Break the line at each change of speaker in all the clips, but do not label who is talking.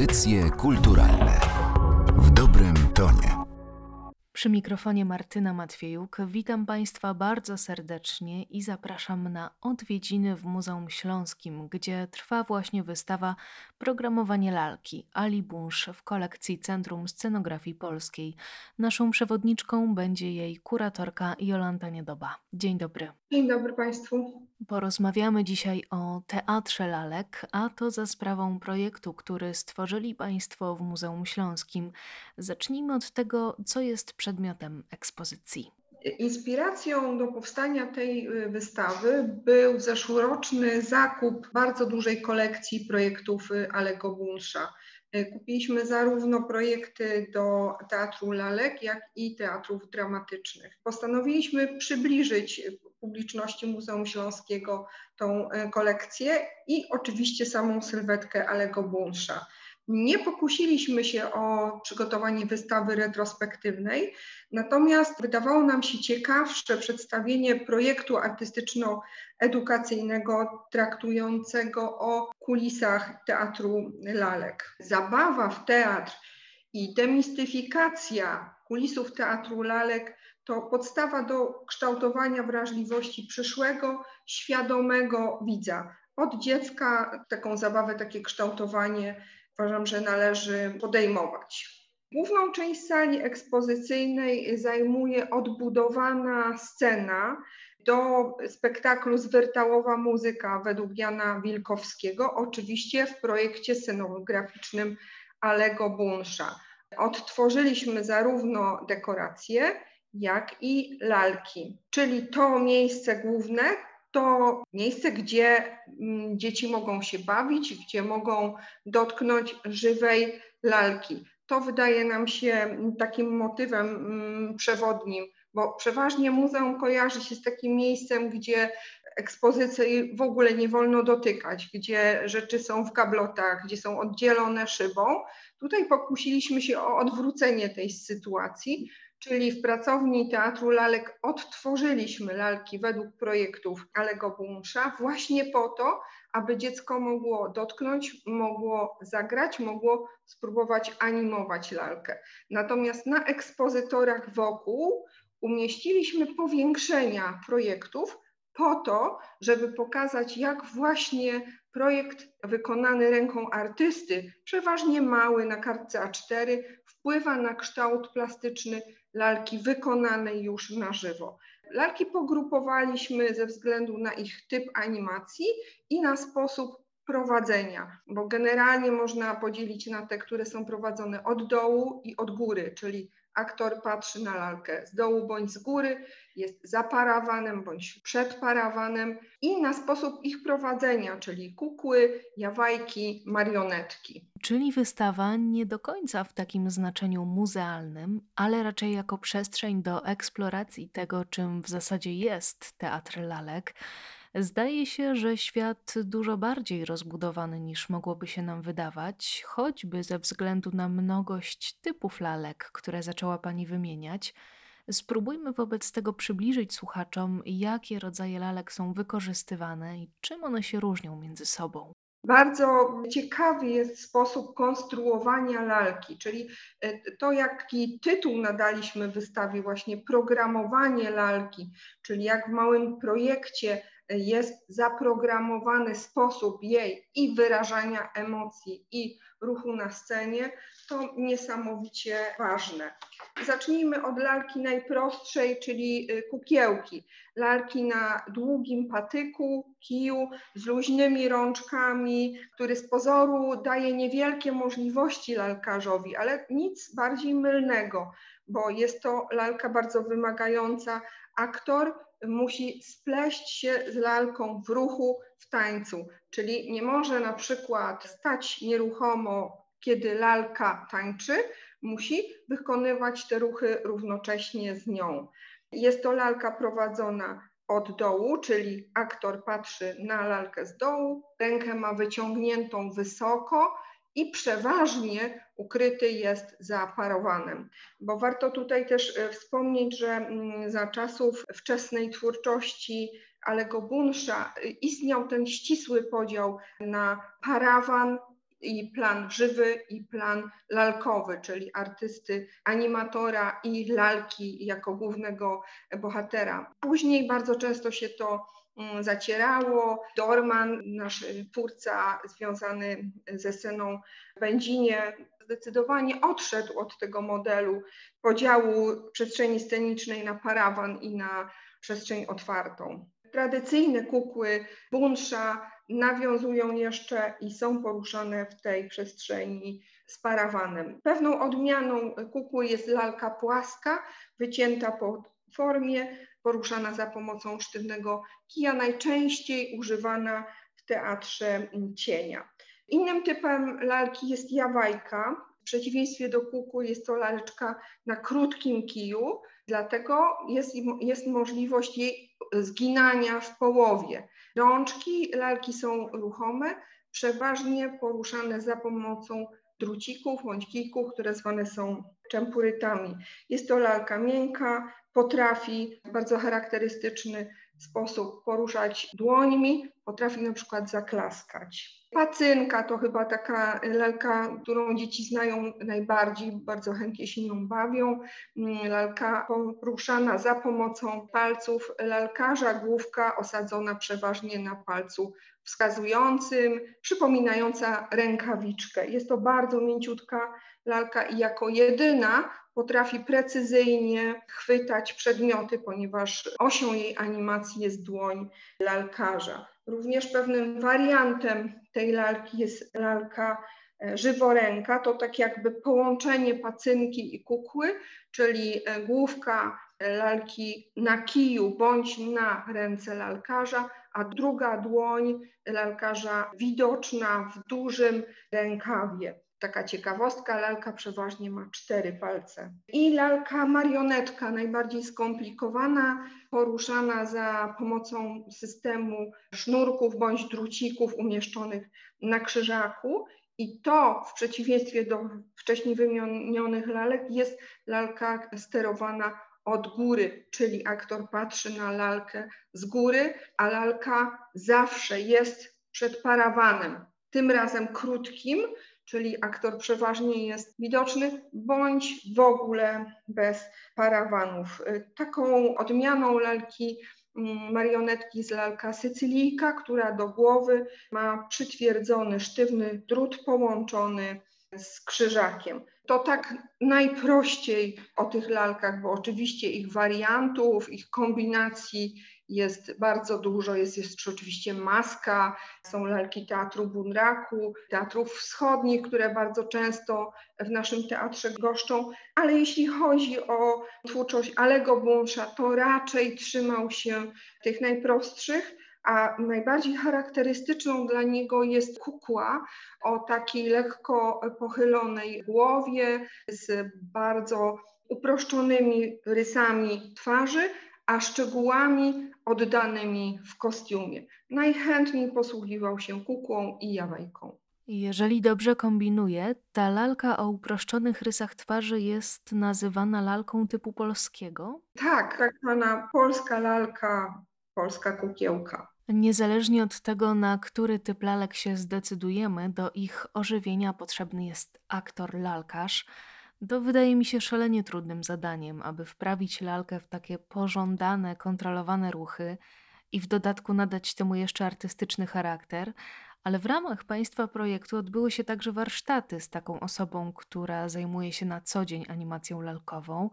Audycje kulturalne w dobrym tonie.
Przy mikrofonie Martyna Matwiejuk witam Państwa bardzo serdecznie i zapraszam na odwiedziny w Muzeum Śląskim, gdzie trwa właśnie wystawa Programowanie lalki Ali Bunsz w kolekcji Centrum Scenografii Polskiej. Naszą przewodniczką będzie jej kuratorka Jolanta Niedoba. Dzień dobry.
Dzień dobry Państwu.
Porozmawiamy dzisiaj o Teatrze Lalek, a to za sprawą projektu, który stworzyli Państwo w Muzeum Śląskim. Zacznijmy od tego, co jest przedmiotem ekspozycji.
Inspiracją do powstania tej y, wystawy był zeszłoroczny zakup bardzo dużej kolekcji projektów y, Alego Bunsza. Y, kupiliśmy zarówno projekty do Teatru Lalek, jak i teatrów dramatycznych. Postanowiliśmy przybliżyć publiczności Muzeum Śląskiego tą kolekcję i oczywiście samą sylwetkę Alego Bunsza. Nie pokusiliśmy się o przygotowanie wystawy retrospektywnej, natomiast wydawało nam się ciekawsze przedstawienie projektu artystyczno-edukacyjnego traktującego o kulisach teatru lalek. Zabawa w teatr i demistyfikacja kulisów teatru lalek to podstawa do kształtowania wrażliwości przyszłego, świadomego widza. Od dziecka taką zabawę, takie kształtowanie uważam, że należy podejmować. Główną część sali ekspozycyjnej zajmuje odbudowana scena do spektaklu Zwyrtałowa muzyka według Jana Wilkowskiego, oczywiście w projekcie scenograficznym Alego Bunsza. Odtworzyliśmy zarówno dekoracje, jak i lalki, czyli to miejsce główne, to miejsce, gdzie mm, dzieci mogą się bawić, gdzie mogą dotknąć żywej lalki. To wydaje nam się takim motywem mm, przewodnim, bo przeważnie muzeum kojarzy się z takim miejscem, gdzie ekspozycji w ogóle nie wolno dotykać, gdzie rzeczy są w kablotach, gdzie są oddzielone szybą. Tutaj pokusiliśmy się o odwrócenie tej sytuacji, czyli w pracowni Teatru Lalek odtworzyliśmy lalki według projektów Alego Bunsza właśnie po to, aby dziecko mogło dotknąć, mogło zagrać, mogło spróbować animować lalkę. Natomiast na ekspozytorach wokół umieściliśmy powiększenia projektów po to, żeby pokazać, jak właśnie projekt wykonany ręką artysty, przeważnie mały na kartce A4, wpływa na kształt plastyczny lalki wykonanej już na żywo. Lalki pogrupowaliśmy ze względu na ich typ animacji i na sposób prowadzenia, bo generalnie można podzielić na te, które są prowadzone od dołu i od góry, czyli aktor patrzy na lalkę z dołu bądź z góry, jest za parawanem bądź przed parawanem i na sposób ich prowadzenia, czyli kukły, jawajki, marionetki.
Czyli wystawa nie do końca w takim znaczeniu muzealnym, ale raczej jako przestrzeń do eksploracji tego, czym w zasadzie jest teatr lalek Zdaje się, że świat dużo bardziej rozbudowany niż mogłoby się nam wydawać, choćby ze względu na mnogość typów lalek, które zaczęła Pani wymieniać. Spróbujmy wobec tego przybliżyć słuchaczom, jakie rodzaje lalek są wykorzystywane i czym one się różnią między sobą.
Bardzo ciekawy jest sposób konstruowania lalki, czyli e, to, jaki tytuł nadaliśmy wystawie, właśnie programowanie lalki, czyli jak w małym projekcie jest zaprogramowany sposób jej i wyrażania emocji, i ruchu na scenie, to niesamowicie ważne. Zacznijmy od lalki najprostszej, czyli y, kukiełki. Lalki na długim patyku, kiju, z luźnymi rączkami, który z pozoru daje niewielkie możliwości lalkarzowi, ale nic bardziej mylnego, bo jest to lalka bardzo wymagająca. Aktor musi spleść się z lalką w ruchu, w tańcu, czyli nie może na przykład stać nieruchomo, kiedy lalka tańczy, musi wykonywać te ruchy równocześnie z nią. Jest to lalka prowadzona od dołu, czyli aktor patrzy na lalkę z dołu, rękę ma wyciągniętą wysoko, i przeważnie ukryty jest za parowanem. Bo warto tutaj też e, wspomnieć, że mm, za czasów wczesnej twórczości Alego Bunsza e, istniał ten ścisły podział na parawan i plan żywy, i plan lalkowy, czyli artysty, animatora i lalki jako głównego bohatera. Później bardzo często się to zacierało. Dorman, nasz twórca związany ze sceną w Będzinie, zdecydowanie odszedł od tego modelu podziału przestrzeni scenicznej na parawan i na przestrzeń otwartą. Tradycyjne kukły bunsza nawiązują jeszcze i są poruszane w tej przestrzeni z parawanem. Pewną odmianą kukły jest lalka płaska, wycięta po formie, poruszana za pomocą sztywnego kija, najczęściej używana w teatrze cienia. Innym typem lalki jest jawajka. W przeciwieństwie do kukły jest to laleczka na krótkim kiju, dlatego jest, jest możliwość jej zginania w połowie. Rączki lalki są ruchome, przeważnie poruszane za pomocą drucików bądź kijków, które zwane są czempurytami. Jest to lalka miękka, potrafi w bardzo charakterystyczny sposób poruszać dłońmi, potrafi na przykład zaklaskać. Pacynka to chyba taka lalka, którą dzieci znają najbardziej, bardzo chętnie się nią bawią. Mm, lalka poruszana za pomocą palców lalkarza, główka osadzona przeważnie na palcu wskazującym, przypominająca rękawiczkę. Jest to bardzo mięciutka lalka i jako jedyna potrafi precyzyjnie chwytać przedmioty, ponieważ osią jej animacji jest dłoń lalkarza. Również pewnym wariantem tej lalki jest lalka e, żyworęka, to tak jakby połączenie pacynki i kukły, czyli e, główka lalki na kiju bądź na ręce lalkarza, a druga dłoń lalkarza widoczna w dużym rękawie. Taka ciekawostka, lalka przeważnie ma cztery palce. I lalka marionetka, najbardziej skomplikowana, poruszana za pomocą systemu sznurków bądź drucików umieszczonych na krzyżaku. I to w przeciwieństwie do wcześniej wymienionych lalek jest lalka sterowana od góry, czyli aktor patrzy na lalkę z góry, a lalka zawsze jest przed parawanem, tym razem krótkim, czyli aktor przeważnie jest widoczny, bądź w ogóle bez parawanów. Taką odmianą lalki mm, marionetki jest lalka sycylijka, która do głowy ma przytwierdzony sztywny drut połączony z krzyżakiem. To tak najprościej o tych lalkach, bo oczywiście ich wariantów, ich kombinacji jest bardzo dużo. Jest jeszcze oczywiście maska, są lalki teatru Bunraku, teatrów wschodnich, które bardzo często w naszym teatrze goszczą, ale jeśli chodzi o twórczość Alego Bunsza, to raczej trzymał się tych najprostszych a najbardziej charakterystyczną dla niego jest kukła o takiej lekko pochylonej głowie z bardzo uproszczonymi rysami twarzy, a szczegółami oddanymi w kostiumie. Najchętniej posługiwał się kukłą i jawajką.
Jeżeli dobrze kombinuję, ta lalka o uproszczonych rysach twarzy jest nazywana lalką typu polskiego?
Tak, tak zwana polska lalka, polska kukiełka.
Niezależnie od tego, na który typ lalek się zdecydujemy, do ich ożywienia potrzebny jest aktor-lalkarz. To wydaje mi się szalenie trudnym zadaniem, aby wprawić lalkę w takie pożądane, kontrolowane ruchy i w dodatku nadać temu jeszcze artystyczny charakter, ale w ramach Państwa projektu odbyły się także warsztaty z taką osobą, która zajmuje się na co dzień animacją lalkową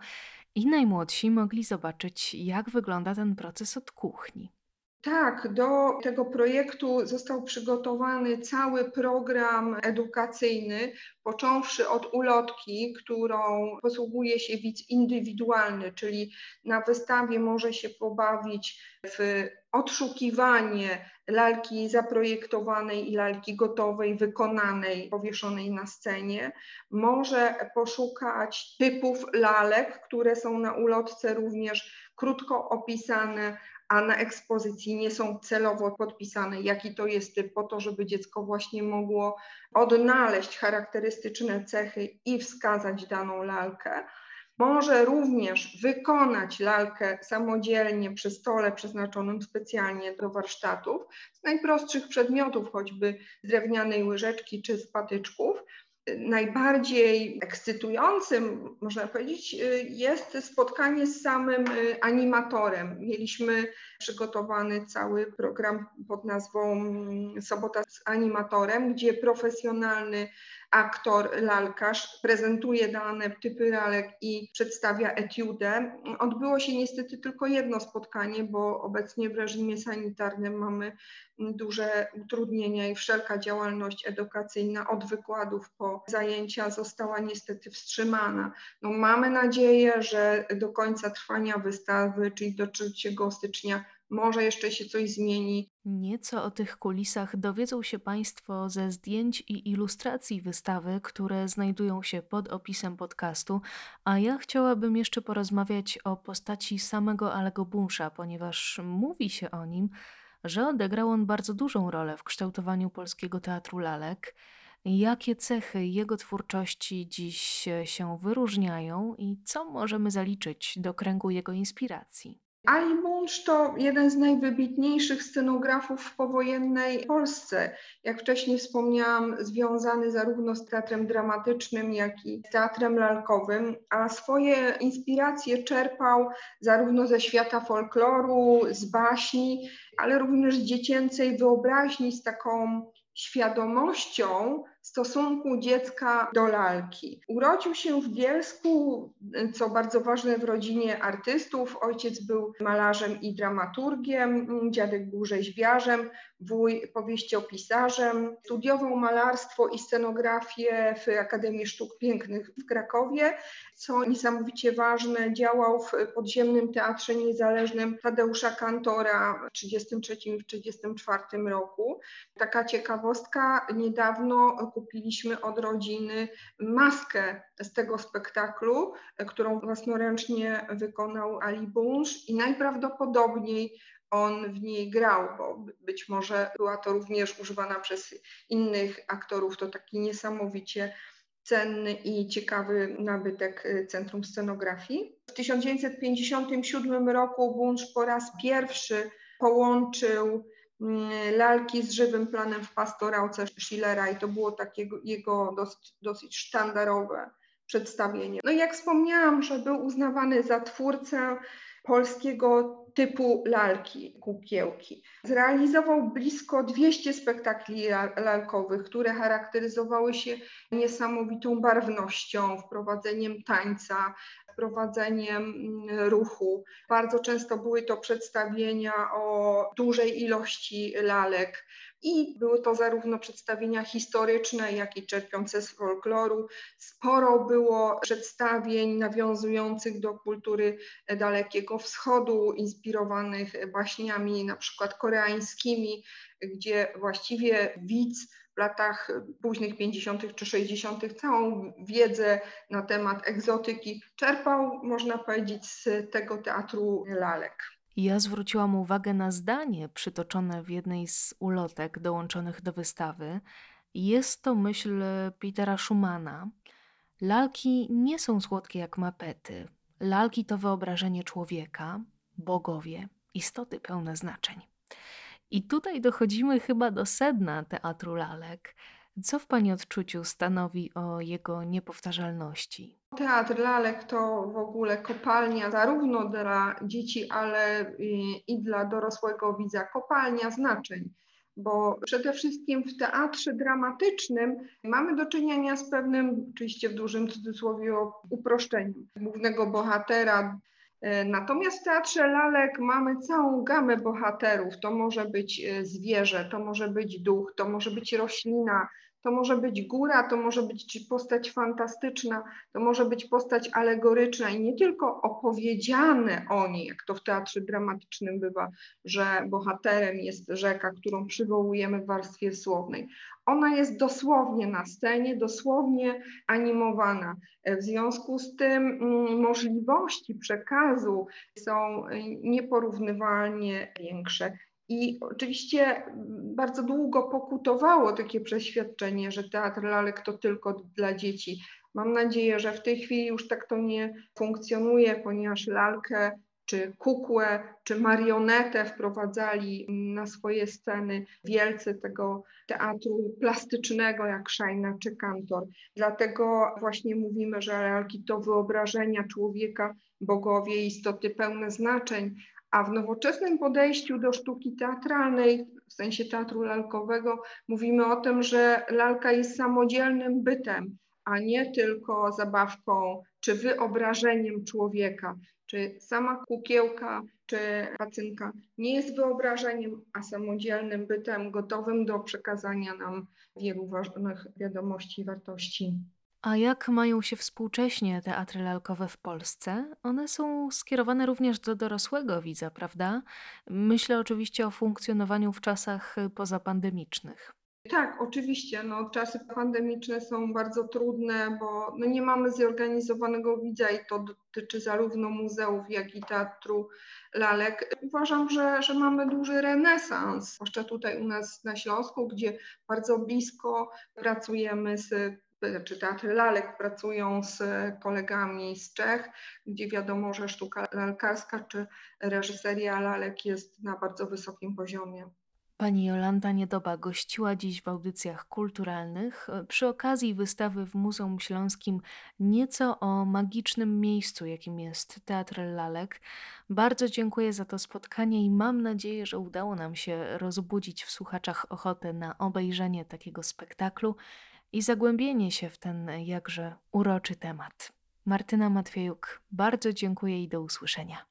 i najmłodsi mogli zobaczyć, jak wygląda ten proces od kuchni.
Tak, do tego projektu został przygotowany cały program edukacyjny, począwszy od ulotki, którą posługuje się widz indywidualny, czyli na wystawie może się pobawić w odszukiwanie lalki zaprojektowanej i lalki gotowej, wykonanej, powieszonej na scenie. Może poszukać typów lalek, które są na ulotce również krótko opisane, a na ekspozycji nie są celowo podpisane, jaki to jest typ, po to, żeby dziecko właśnie mogło odnaleźć charakterystyczne cechy i wskazać daną lalkę. Może również wykonać lalkę samodzielnie przy stole przeznaczonym specjalnie do warsztatów z najprostszych przedmiotów, choćby z drewnianej łyżeczki czy z patyczków. Najbardziej ekscytującym, można powiedzieć, jest spotkanie z samym animatorem. Mieliśmy przygotowany cały program pod nazwą Sobota z animatorem, gdzie profesjonalny aktor, lalkarz prezentuje dane typy lalek i przedstawia etiudę. Odbyło się niestety tylko jedno spotkanie, bo obecnie w reżimie sanitarnym mamy duże utrudnienia i wszelka działalność edukacyjna od wykładów po zajęcia została niestety wstrzymana. No, mamy nadzieję, że do końca trwania wystawy, czyli do 3 stycznia, może jeszcze się coś zmieni.
Nieco o tych kulisach dowiedzą się Państwo ze zdjęć i ilustracji wystawy, które znajdują się pod opisem podcastu, a ja chciałabym jeszcze porozmawiać o postaci samego Alego Bunsza, ponieważ mówi się o nim, że odegrał on bardzo dużą rolę w kształtowaniu polskiego teatru lalek. Jakie cechy jego twórczości dziś się wyróżniają i co możemy zaliczyć do kręgu jego inspiracji?
Ali Bunch to jeden z najwybitniejszych scenografów w powojennej Polsce. Jak wcześniej wspomniałam, związany zarówno z teatrem dramatycznym, jak i z teatrem lalkowym, a swoje inspiracje czerpał zarówno ze świata folkloru, z baśni, ale również z dziecięcej wyobraźni, z taką świadomością stosunku dziecka do lalki. Urodził się w Bielsku, co bardzo ważne w rodzinie artystów. Ojciec był malarzem i dramaturgiem, dziadek był rzeźbiarzem, wuj powieściopisarzem. Studiował malarstwo i scenografię w Akademii Sztuk Pięknych w Krakowie. Co niesamowicie ważne, działał w podziemnym Teatrze Niezależnym Tadeusza Kantora w 1933 i 1934 roku. Taka ciekawostka, niedawno kupiliśmy od rodziny maskę z tego spektaklu, którą własnoręcznie wykonał Ali Bunsz i najprawdopodobniej on w niej grał, bo być może była to również używana przez innych aktorów. To taki niesamowicie cenny i ciekawy nabytek Centrum Scenografii. W 1957 roku Bunsz po raz pierwszy połączył lalki z żywym planem w pastorałce Schillera i to było takie jego dosyć, dosyć sztandarowe przedstawienie. No jak wspomniałam, że był uznawany za twórcę polskiego typu lalki, kukiełki. Zrealizował blisko 200 spektakli lalkowych, które charakteryzowały się niesamowitą barwnością, wprowadzeniem tańca, wprowadzeniem mm, ruchu. Bardzo często były to przedstawienia o dużej ilości lalek. I były to zarówno przedstawienia historyczne, jak i czerpiące z folkloru. Sporo było przedstawień nawiązujących do kultury Dalekiego Wschodu, inspirowanych baśniami na przykład koreańskimi, gdzie właściwie widz w latach późnych 50. czy 60. całą wiedzę na temat egzotyki czerpał, można powiedzieć, z tego teatru lalek.
Ja zwróciłam uwagę na zdanie przytoczone w jednej z ulotek dołączonych do wystawy. Jest to myśl Petera Schumana. Lalki nie są słodkie jak mapety. Lalki to wyobrażenie człowieka, bogowie, istoty pełne znaczeń. I tutaj dochodzimy chyba do sedna teatru lalek. Co w Pani odczuciu stanowi o jego niepowtarzalności?
Teatr lalek to w ogóle kopalnia zarówno dla dzieci, ale i dla dorosłego widza, kopalnia znaczeń bo przede wszystkim w teatrze dramatycznym mamy do czynienia z pewnym, oczywiście w dużym cudzysłowie, uproszczeniem głównego bohatera, E, natomiast w teatrze lalek mamy całą gamę bohaterów. To może być e, zwierzę, to może być duch, to może być roślina, to może być góra, to może być postać fantastyczna, to może być postać alegoryczna i nie tylko opowiedziane o niej, jak to w teatrze dramatycznym bywa, że bohaterem jest rzeka, którą przywołujemy w warstwie słownej. Ona jest dosłownie na scenie, dosłownie animowana. W związku z tym mm, możliwości przekazu są nieporównywalnie większe. I oczywiście mm, bardzo długo pokutowało takie przeświadczenie, że teatr lalek to tylko dla dzieci. Mam nadzieję, że w tej chwili już tak to nie funkcjonuje, ponieważ lalkę czy kukłę, czy marionetę wprowadzali na swoje sceny wielcy tego teatru plastycznego, jak Szajna czy Kantor. Dlatego właśnie mówimy, że lalki to wyobrażenia człowieka, bogowie, istoty pełne znaczeń, a w nowoczesnym podejściu do sztuki teatralnej, w sensie teatru lalkowego, mówimy o tym, że lalka jest samodzielnym bytem, a nie tylko zabawką czy wyobrażeniem człowieka. Czy sama kukiełka czy pacynka nie jest wyobrażeniem, a samodzielnym bytem gotowym do przekazania nam wielu ważnych wiadomości i wartości.
A jak mają się współcześnie teatry lalkowe w Polsce? One są skierowane również do dorosłego widza, prawda? Myślę oczywiście o funkcjonowaniu w czasach pozapandemicznych.
Tak, oczywiście. No, czasy pandemiczne są bardzo trudne, bo no, nie mamy zorganizowanego widza i to dotyczy zarówno muzeów, jak i teatru lalek. Uważam, że, że mamy duży renesans, zwłaszcza tutaj u nas na Śląsku, gdzie bardzo blisko pracujemy z czy teatry lalek pracują z kolegami z Czech, gdzie wiadomo, że sztuka lalkarska czy reżyseria lalek jest na bardzo wysokim poziomie.
Pani Jolanta Niedoba gościła dziś w audycjach kulturalnych przy okazji wystawy w Muzeum Śląskim nieco o magicznym miejscu, jakim jest Teatr Lalek. Bardzo dziękuję za to spotkanie i mam nadzieję, że udało nam się rozbudzić w słuchaczach ochotę na obejrzenie takiego spektaklu i zagłębienie się w ten jakże uroczy temat. Martyna Matwiejuk, bardzo dziękuję i do usłyszenia.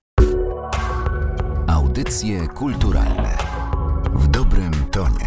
Audycje kulturalne w dobrym tonie.